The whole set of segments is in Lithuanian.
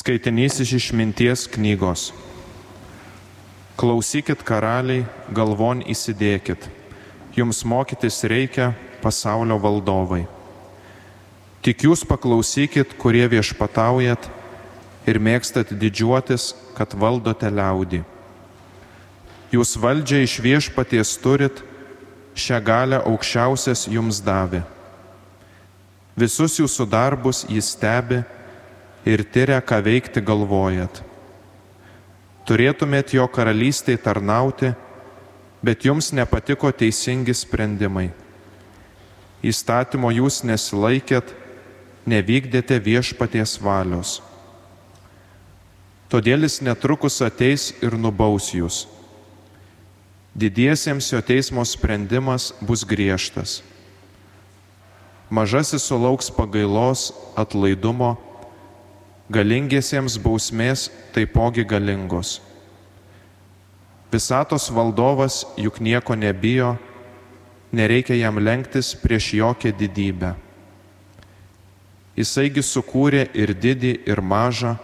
Skaitinys iš išminties knygos. Klausykit karaliai, galvon įsidėkit. Jums mokytis reikia pasaulio valdovai. Tik jūs paklausykit, kurie viešpataujat ir mėgstat didžiuotis, kad valdote liaudį. Jūs valdžią iš viešpaties turit, šią galę aukščiausias jums davė. Visus jūsų darbus jis stebi ir tyria, ką veikti galvojat. Turėtumėt jo karalystėje tarnauti, bet jums nepatiko teisingi sprendimai. Įstatymo jūs nesilaikėt, nevykdėte viešpaties valios. Todėl jis netrukus ateis ir nubaus jūs. Didiesiems jo teismo sprendimas bus griežtas. Mažasis sulauks pagailos, atlaidumo, galingiesiems bausmės taipogi galingos. Visatos valdovas juk nieko nebijo, nereikia jam lenktis prieš jokią didybę. Jisaigi sukūrė ir didį, ir mažą,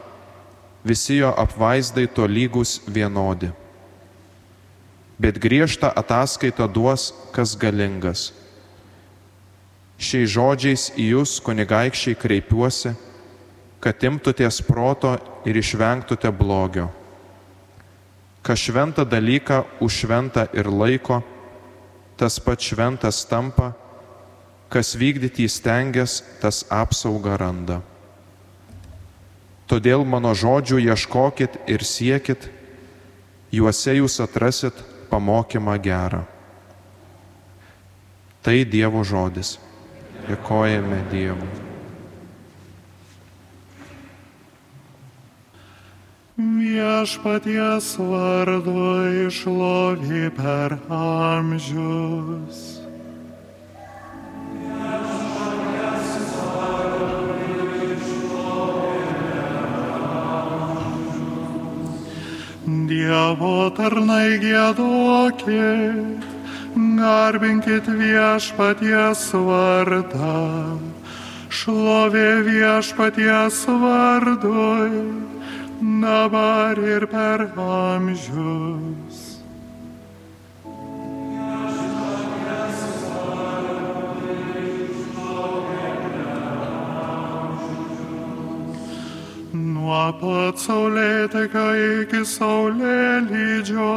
visi jo apvaizdai to lygus vienodi. Bet griežtą ataskaitą duos, kas galingas. Šiais žodžiais į jūs, kunigaikščiai, kreipiuosi kad imtutės proto ir išvengtute blogio. Kas šventą dalyką už šventą ir laiko, tas pats šventas tampa, kas vykdyti įstengęs, tas apsaugą randa. Todėl mano žodžių ieškokit ir siekit, juose jūs atrasit pamokymą gerą. Tai Dievo žodis. Dėkojame Dievui. Viešpaties vardu išlovė per amžius. Dievo tarnai gėdokit, garbinkit viešpaties vardą, šlovė viešpaties vardui dabar ir per amžius. Nuo pat saulėtekio iki saulėlydžio,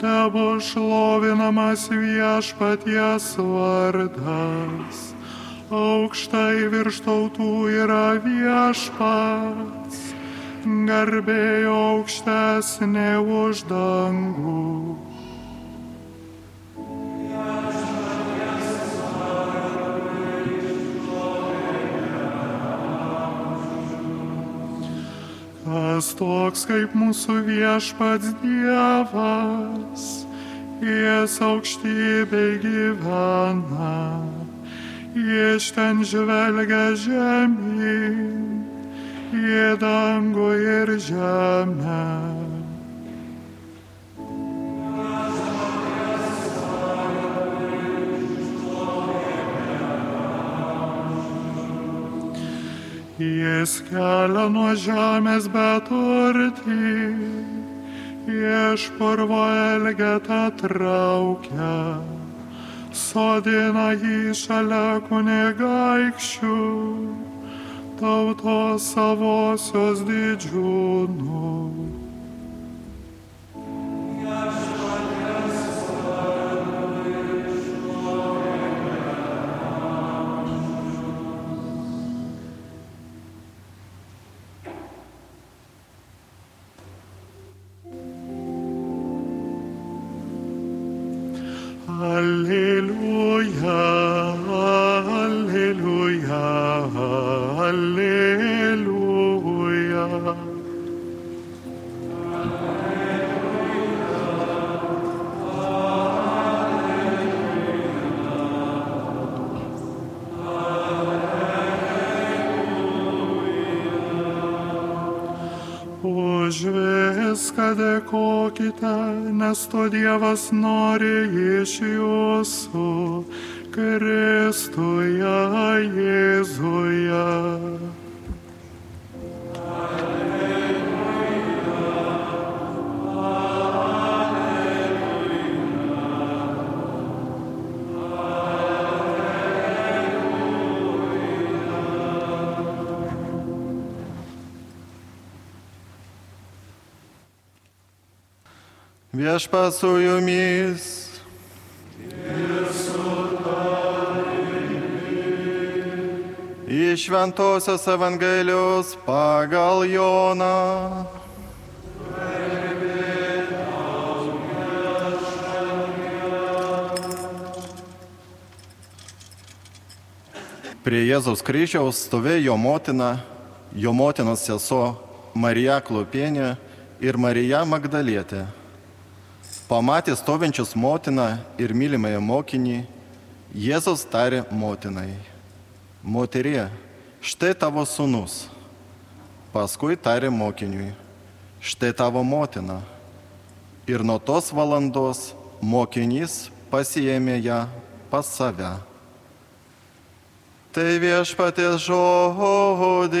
tebo šlovinamas viešpaties vardas. Aukštai virš tautų yra viešpats garbėjo aukštesnė už dangų. Kas toks kaip mūsų viešpats Dievas, jis aukštybei gyvena, iš ten žvelgia žemyn į dangų ir žemę. Jis kelia nuo žemės beturtį, iš purvo elgetą traukia, sodina jį šalia kunigaikščių tautos savosios didžiūnų. Už viską dėkokite, nes to Dievas nori iš jūsų, Kristuje Jėzuje. Viešpa su jumis. Iš Šventojios Evangelijos pagal Joną. Prie Jėzaus kryžiaus stovėjo jo motina, jo motinos sesuo Marija Klopienė ir Marija Magdalietė. Pamatė stovinčius motiną ir mylimąją mokinį, Jėzus tarė motinai, moterie, štai tavo sunus. Paskui tarė mokiniui, štai tavo motina. Ir nuo tos valandos mokinys pasijėmė ją pas save. Tai viešpatės žodis.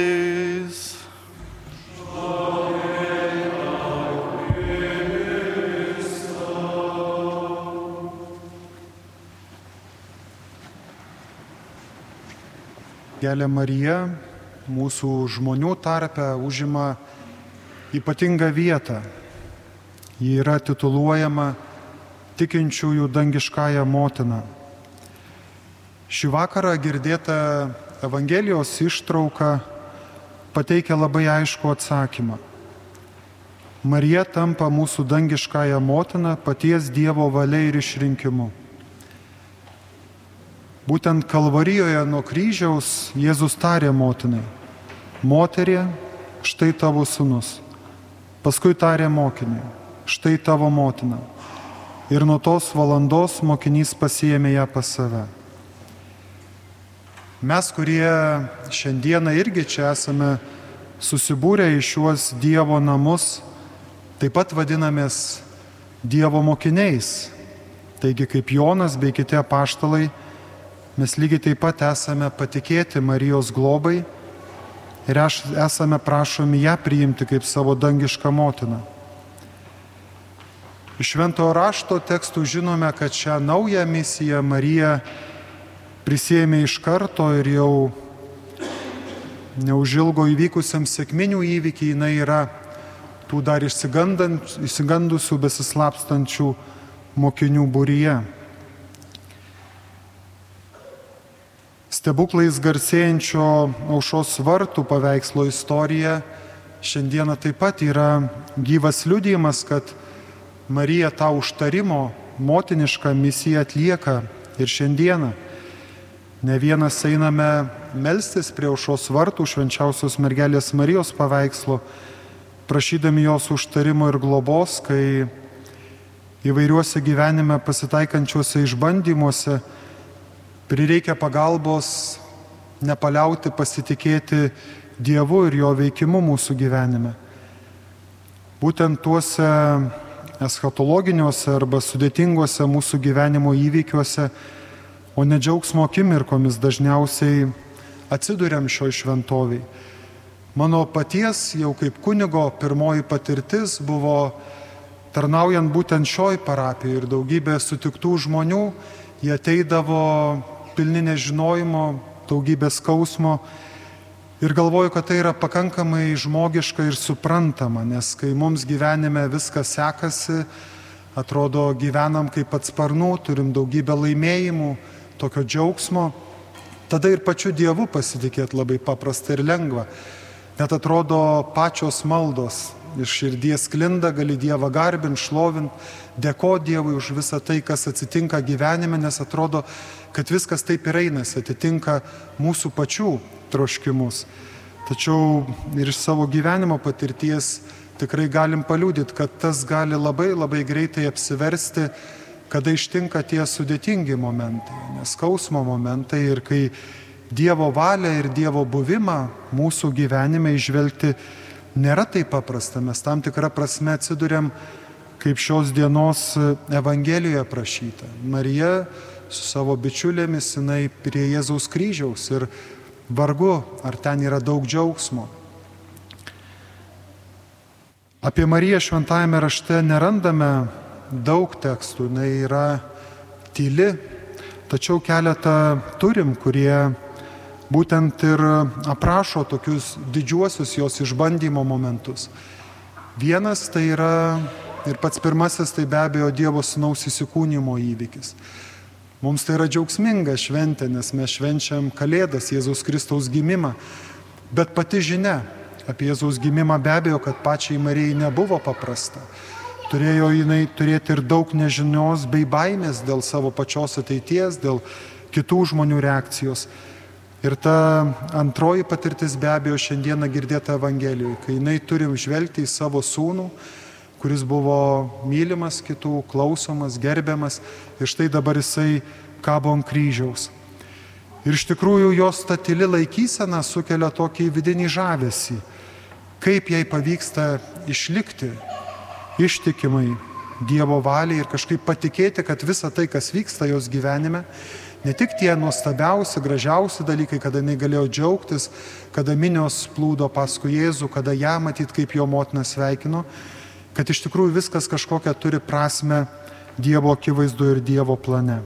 Gelė Marija mūsų žmonių tarpe užima ypatingą vietą. Ji yra tituluojama tikinčiųjų dangiškąją motiną. Šį vakarą girdėta Evangelijos ištrauka pateikia labai aišku atsakymą. Marija tampa mūsų dangiškąją motiną paties Dievo valia ir išrinkimu. Būtent Kalvarijoje nuo kryžiaus Jėzus tarė motinai, moterie, štai tavo sunus. Paskui tarė mokiniui, štai tavo motina. Ir nuo tos valandos mokinys pasijėmė ją pas save. Mes, kurie šiandieną irgi čia esame susibūrę į šiuos Dievo namus, taip pat vadinamės Dievo mokiniais. Taigi kaip Jonas bei kiti apaštalai, mes lygiai taip pat esame patikėti Marijos globai ir esame prašomi ją priimti kaip savo dangišką motiną. Iš šventojo rašto tekstų žinome, kad šią naują misiją Marija prisėmė iš karto ir jau neužilgo įvykusiam sėkminių įvykiai jinai yra tų dar išsigandusių, besislapstančių mokinių būryje. Stebuklais garsėjančio aušos vartų paveikslo istorija šiandieną taip pat yra gyvas liudijimas, kad Marija tą užtarimo motinišką misiją atlieka ir šiandieną. Ne vienas einame melstis prie aušos vartų švenčiausios mergelės Marijos paveikslo, prašydami jos užtarimo ir globos, kai įvairiuose gyvenime pasitaikančiuose išbandymuose prireikia pagalbos nepaliauti pasitikėti Dievu ir jo veikimu mūsų gyvenime. Būtent tuose eschatologiniuose arba sudėtinguose mūsų gyvenimo įvykiuose o ne džiaugsmo akimirkomis dažniausiai atsiduriam šioj šventoviai. Mano paties jau kaip kunigo pirmoji patirtis buvo tarnaujant būtent šioj parapijoje ir daugybė sutiktų žmonių, jie ateidavo pilni nežinojimo, daugybė skausmo ir galvoju, kad tai yra pakankamai žmogiška ir suprantama, nes kai mums gyvenime viskas sekasi, atrodo gyvenam kaip atsparnų, turim daugybę laimėjimų, tokio džiaugsmo, tada ir pačiu Dievu pasitikėti labai paprasta ir lengva. Net atrodo pačios maldos iš širdies klinda, gali Dievą garbinti, šlovinti, dėko Dievui už visą tai, kas atsitinka gyvenime, nes atrodo, kad viskas taip ir einasi, atitinka mūsų pačių troškimus. Tačiau ir iš savo gyvenimo patirties tikrai galim paliūdyti, kad tas gali labai labai greitai apsiversti kada ištinka tie sudėtingi momentai, neskausmo momentai ir kai Dievo valią ir Dievo buvimą mūsų gyvenime išvelgti nėra taip paprasta. Mes tam tikrą prasme atsidurėm, kaip šios dienos Evangelijoje prašyta. Marija su savo bičiulėmis jinai prie Jėzaus kryžiaus ir vargu, ar ten yra daug džiaugsmo. Apie Mariją šventajame rašte nerandame daug tekstų, jinai yra tyli, tačiau keletą turim, kurie būtent ir aprašo tokius didžiuosius jos išbandymo momentus. Vienas tai yra ir pats pirmasis tai be abejo Dievo sunaus įsikūnymo įvykis. Mums tai yra džiaugsminga šventė, nes mes švenčiam Kalėdas, Jėzaus Kristaus gimimą. Bet pati žinia apie Jėzaus gimimą be abejo, kad pačiai Marijai nebuvo paprasta. Turėjo jinai turėti ir daug nežinios bei baimės dėl savo pačios ateities, dėl kitų žmonių reakcijos. Ir ta antroji patirtis be abejo šiandieną girdėta Evangelijoje, kai jinai turi žvelgti į savo sūnų, kuris buvo mylimas kitų, klausomas, gerbiamas ir štai dabar jisai kabo ant kryžiaus. Ir iš tikrųjų jos ta tyli laikysena sukelia tokį vidinį žavesį, kaip jai pavyksta išlikti ištikimai Dievo valiai ir kažkaip patikėti, kad visa tai, kas vyksta jos gyvenime, ne tik tie nuostabiausi, gražiausi dalykai, kada jinai galėjo džiaugtis, kada minios plūdo paskui Jėzų, kada ją matyt, kaip jo motina sveikino, kad iš tikrųjų viskas kažkokią turi prasme Dievo akivaizdu ir Dievo plane.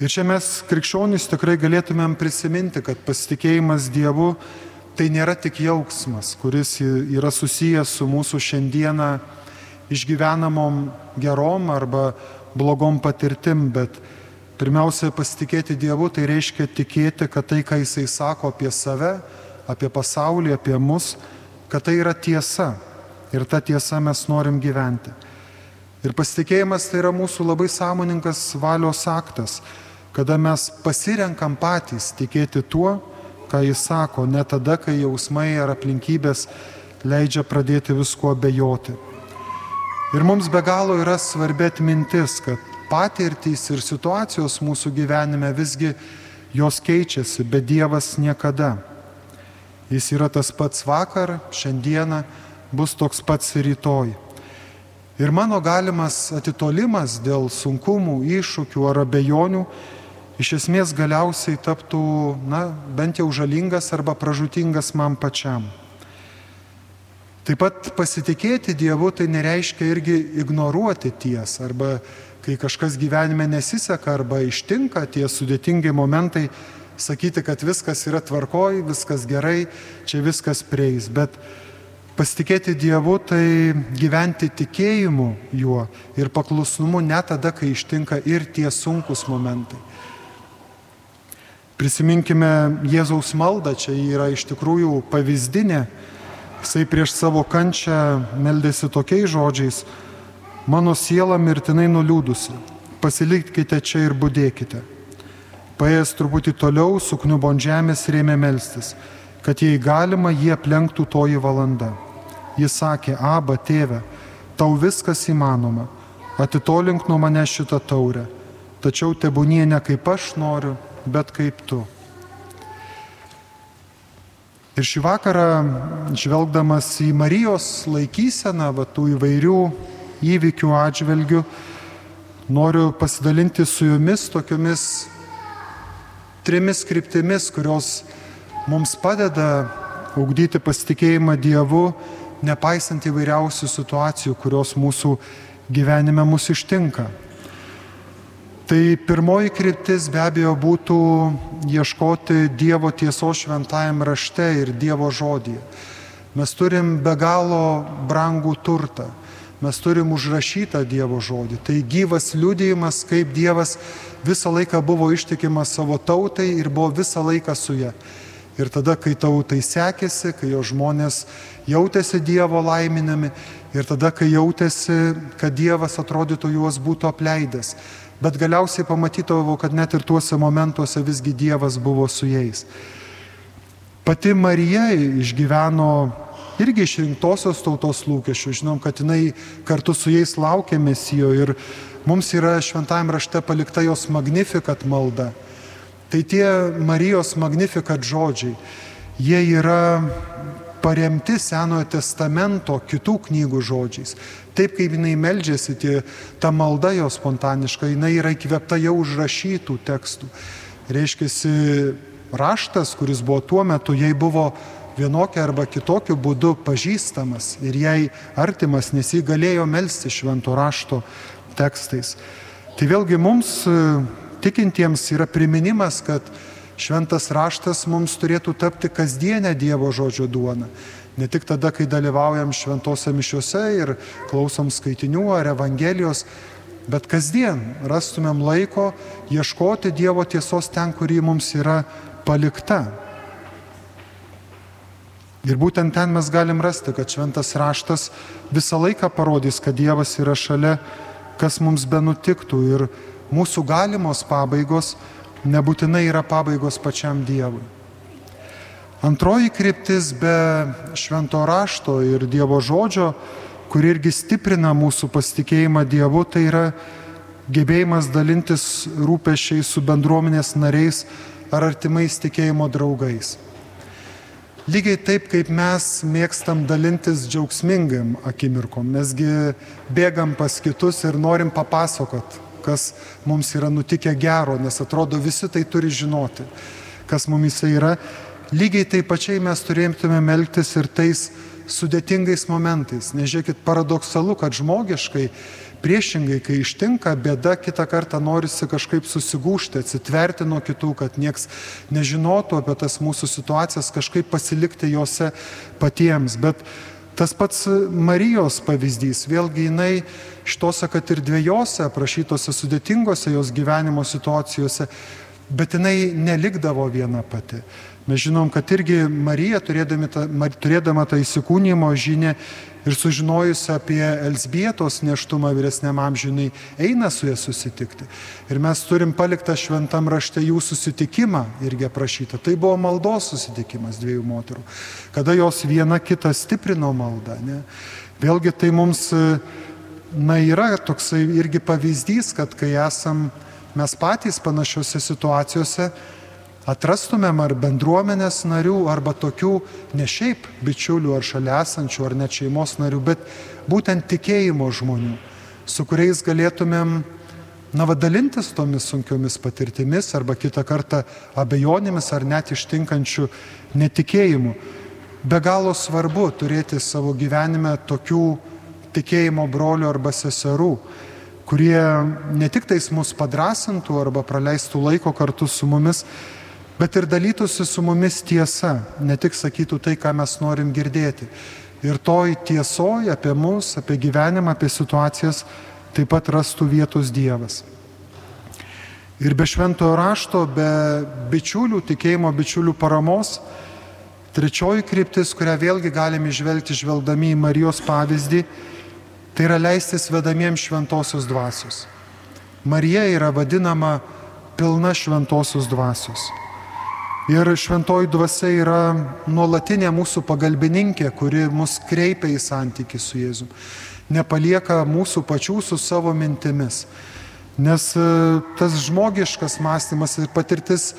Ir čia mes krikščionys tikrai galėtumėm prisiminti, kad pasitikėjimas Dievu tai nėra tik jauksmas, kuris yra susijęs su mūsų šiandieną išgyvenamom gerom arba blogom patirtim, bet pirmiausia pasitikėti Dievu tai reiškia tikėti, kad tai, ką Jisai sako apie save, apie pasaulį, apie mus, kad tai yra tiesa ir tą tiesą mes norim gyventi. Ir pasitikėjimas tai yra mūsų labai sąmoningas valios aktas, kada mes pasirenkam patys tikėti tuo, ką jis sako, ne tada, kai jausmai ar aplinkybės leidžia pradėti visko bejoti. Ir mums be galo yra svarbi atmintis, kad patirtys ir situacijos mūsų gyvenime visgi jos keičiasi, bet Dievas niekada. Jis yra tas pats vakar, šiandieną, bus toks pats ir rytoj. Ir mano galimas atitolimas dėl sunkumų, iššūkių ar abejonių iš esmės galiausiai taptų, na, bent jau žalingas arba pražutingas man pačiam. Taip pat pasitikėti Dievu tai nereiškia irgi ignoruoti tiesą arba kai kažkas gyvenime nesiseka arba ištinka tie sudėtingi momentai, sakyti, kad viskas yra tvarkoj, viskas gerai, čia viskas prieis. Bet pasitikėti Dievu tai gyventi tikėjimu juo ir paklusnumu net tada, kai ištinka ir tie sunkus momentai. Prisiminkime Jėzaus maldą, čia yra iš tikrųjų pavyzdinė. Jisai prieš savo kančią meldėsi tokiais žodžiais, mano siela mirtinai nuliūdusi, pasilikite čia ir būdėkite. Paėjęs truputį toliau, sukniubo ant žemės ir ėmė melstis, kad jei galima, jie aplenktų toji valanda. Jis sakė, aba tėve, tau viskas įmanoma, atitolink nuo mane šitą taurę, tačiau tebūnie ne kaip aš noriu, bet kaip tu. Ir šį vakarą, žvelgdamas į Marijos laikyseną, va, tų įvairių įvykių atžvelgių, noriu pasidalinti su jumis tokiomis trimis kryptimis, kurios mums padeda augdyti pasitikėjimą Dievu, nepaisant įvairiausių situacijų, kurios mūsų gyvenime mus ištinka. Tai pirmoji kryptis be abejo būtų ieškoti Dievo tiesos šventajame rašte ir Dievo žodėje. Mes turim be galo brangų turtą. Mes turim užrašytą Dievo žodį. Tai gyvas liudijimas, kaip Dievas visą laiką buvo ištikimas savo tautai ir buvo visą laiką su ją. Ir tada, kai tautai sekėsi, kai jo žmonės jautėsi Dievo laiminami ir tada, kai jautėsi, kad Dievas atrodytų juos būtų apleidęs bet galiausiai pamatydavau, kad net ir tuose momentuose visgi Dievas buvo su jais. Pati Marija išgyveno irgi išrinktosios tautos lūkesčių. Žinom, kad jinai kartu su jais laukė mesijo ir mums yra šventajame rašte palikta jos magnifikat malda. Tai tie Marijos magnifikat žodžiai, jie yra paremti Senojo testamento kitų knygų žodžiais. Taip kaip jinai meldžiasi, tie, ta malda jo spontaniška, jinai yra įkvėpta jau užrašytų tekstų. Reiškia, raštas, kuris buvo tuo metu, jai buvo vienokia arba kitokiu būdu pažįstamas ir jai artimas, nes jį galėjo melstį švento rašto tekstais. Tai vėlgi mums tikintiems yra priminimas, kad Šventas raštas mums turėtų tapti kasdienę Dievo žodžio duoną. Ne tik tada, kai dalyvaujam šventose mišiuose ir klausom skaitinių ar Evangelijos, bet kasdien rastumėm laiko ieškoti Dievo tiesos ten, kur ji mums yra palikta. Ir būtent ten mes galim rasti, kad šventas raštas visą laiką parodys, kad Dievas yra šalia, kas mums benutiktų. Ir mūsų galimos pabaigos nebūtinai yra pabaigos pačiam Dievui. Antroji kryptis be švento rašto ir Dievo žodžio, kur irgi stiprina mūsų pasitikėjimą Dievu, tai yra gebėjimas dalintis rūpešiais su bendruomenės nariais ar artimais tikėjimo draugais. Lygiai taip, kaip mes mėgstam dalintis džiaugsmingam akimirkom, mesgi bėgam pas kitus ir norim papasakot, kas mums yra nutikę gero, nes atrodo visi tai turi žinoti, kas mums yra. Lygiai taip pačiai mes turėtume melktis ir tais sudėtingais momentais. Nežiūrėkit, paradoksalu, kad žmogiškai Priešingai, kai ištinka bėda, kitą kartą norisi kažkaip susigūšti, atsitverti nuo kitų, kad nieks nežinotų apie tas mūsų situacijas, kažkaip pasilikti juose patiems. Bet tas pats Marijos pavyzdys, vėlgi jinai šitose, kad ir dviejose aprašytose sudėtingose jos gyvenimo situacijose, bet jinai nelikdavo viena pati. Mes žinom, kad irgi Marija, turėdama tą įsikūnymo žinę, ir sužinojusi apie Elsbietos neštumą vyresniam amžinai, eina su ja susitikti. Ir mes turim paliktą šventam rašte jų susitikimą irgi aprašytą. Tai buvo maldos susitikimas dviejų moterų, kada jos viena kitą stiprino maldą. Ne? Vėlgi tai mums na, yra toksai irgi pavyzdys, kad kai esam mes patys panašiose situacijose, atrastumėm ar bendruomenės narių, arba tokių ne šiaip bičiulių ar šalia esančių, ar net šeimos narių, bet būtent tikėjimo žmonių, su kuriais galėtumėm na vadalintis tomis sunkiomis patirtimis arba kitą kartą abejonėmis ar net ištinkančių netikėjimų. Be galo svarbu turėti savo gyvenime tokių tikėjimo brolių arba seserų, kurie ne tik tais mus padrasintų arba praleistų laiko kartu su mumis, bet ir dalytųsi su mumis tiesa, ne tik sakytų tai, ką mes norim girdėti. Ir toj tiesoj apie mus, apie gyvenimą, apie situacijas taip pat rastų vietos Dievas. Ir be šventojo rašto, be bičiulių, tikėjimo bičiulių paramos, trečioji kryptis, kurią vėlgi galime išvelgti žvelgdami į Marijos pavyzdį, tai yra leistis vedamiems šventosios dvasios. Marija yra vadinama pilna šventosios dvasios. Ir šventoji dvasia yra nuolatinė mūsų pagalbininkė, kuri mus kreipia į santykių su Jėzu. Nepalieka mūsų pačių su savo mintimis. Nes e, tas žmogiškas mąstymas ir patirtis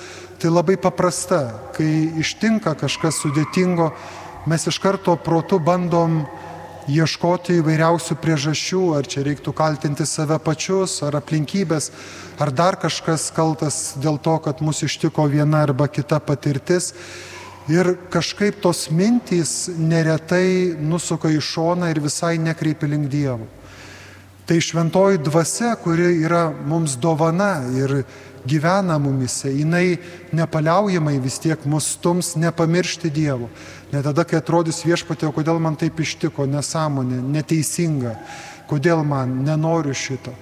tai labai paprasta. Kai ištinka kažkas sudėtingo, mes iš karto protu bandom ieškoti įvairiausių priežasčių, ar čia reiktų kaltinti save pačius, ar aplinkybės, ar dar kažkas kaltas dėl to, kad mus ištiko viena arba kita patirtis. Ir kažkaip tos mintys neretai nusuka į šoną ir visai nekreipi link Dievo. Tai šventoji dvasia, kuri yra mums dovana ir gyvena mumise, jinai nepaliaujamai vis tiek mus stums nepamiršti Dievo. Ne tada, kai atrodys viešpatė, kodėl man taip ištiko, nesąmonė, neteisinga, kodėl man nenoriu šito.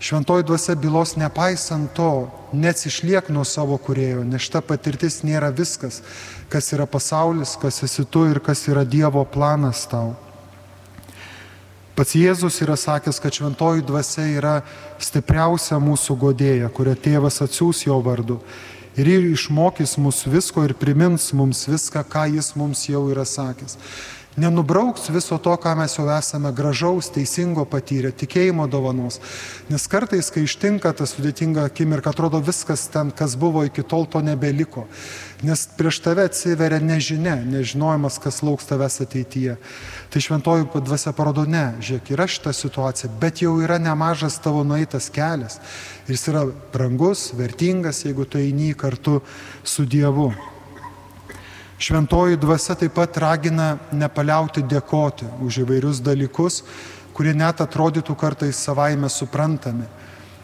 Šventoji dvasia bylos nepaisant to, neatsišliek nuo savo kurėjo, nes šita patirtis nėra viskas, kas yra pasaulis, kas esi tu ir kas yra Dievo planas tau. Pats Jėzus yra sakęs, kad šventoji dvasia yra stipriausia mūsų godėja, kurią tėvas atsiūs jo vardu. Ir ji išmokys mus visko ir primins mums viską, ką jis mums jau yra sakęs nenubrauks viso to, ką mes jau esame gražaus, teisingo patyrę, tikėjimo dovanos. Nes kartais, kai ištinka ta sudėtinga akimirka, atrodo viskas ten, kas buvo iki tol, to nebeliko. Nes prieš tave atsiveria nežinia, nežinojimas, kas lauks tavęs ateityje. Tai šventoji dvasia parodo, ne, žiūrėk, yra šita situacija, bet jau yra nemažas tavo nueitas kelias. Jis yra brangus, vertingas, jeigu tu eini kartu su Dievu. Šventoji dvasia taip pat ragina nepaliauti dėkoti už įvairius dalykus, kurie net atrodytų kartais savaime suprantami.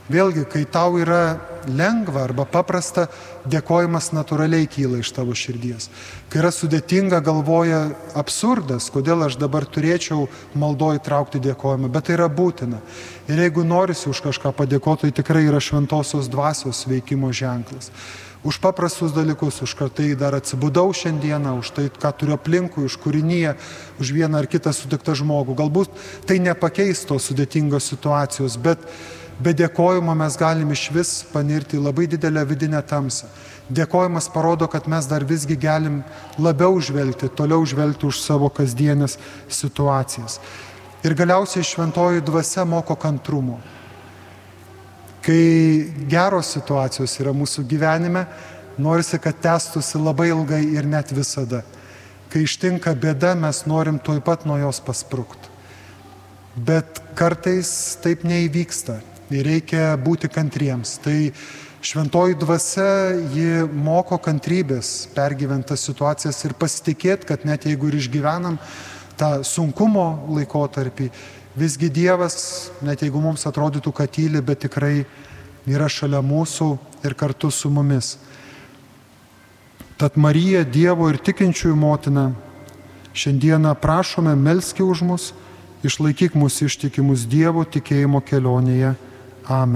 Vėlgi, kai tau yra lengva arba paprasta, dėkojimas natūraliai kyla iš tavo širdies. Kai yra sudėtinga, galvoja absurdas, kodėl aš dabar turėčiau maldoje traukti dėkojimą, bet tai yra būtina. Ir jeigu norisi už kažką padėkoti, tai tikrai yra šventosios dvasios veikimo ženklas už paprastus dalykus, už tai dar atsibudau šiandieną, už tai, ką turiu aplinkui, už kūrinyje, už vieną ar kitą sutiktą žmogų. Galbūt tai nepakeis tos sudėtingos situacijos, bet be dėkojimo mes galim iš vis panirti labai didelę vidinę tamsą. Dėkojimas parodo, kad mes dar visgi galim labiau žvelgti, toliau žvelgti už savo kasdienės situacijas. Ir galiausiai šventoji dvasia moko kantrumo. Kai geros situacijos yra mūsų gyvenime, norisi, kad tęstųsi labai ilgai ir net visada. Kai ištinka bėda, mes norim tuoj pat nuo jos pasprūkti. Bet kartais taip neįvyksta ir reikia būti kantriems. Tai šventoji dvasia, ji moko kantrybės pergyventas situacijas ir pasitikėti, kad net jeigu ir išgyvenam tą sunkumo laikotarpį, Visgi Dievas, net jeigu mums atrodytų, kad tyli, bet tikrai yra šalia mūsų ir kartu su mumis. Tad Marija, Dievo ir tikinčiųjų motina, šiandieną prašome melski už mus, išlaikyk mus ištikimus Dievo tikėjimo kelionėje. Amen.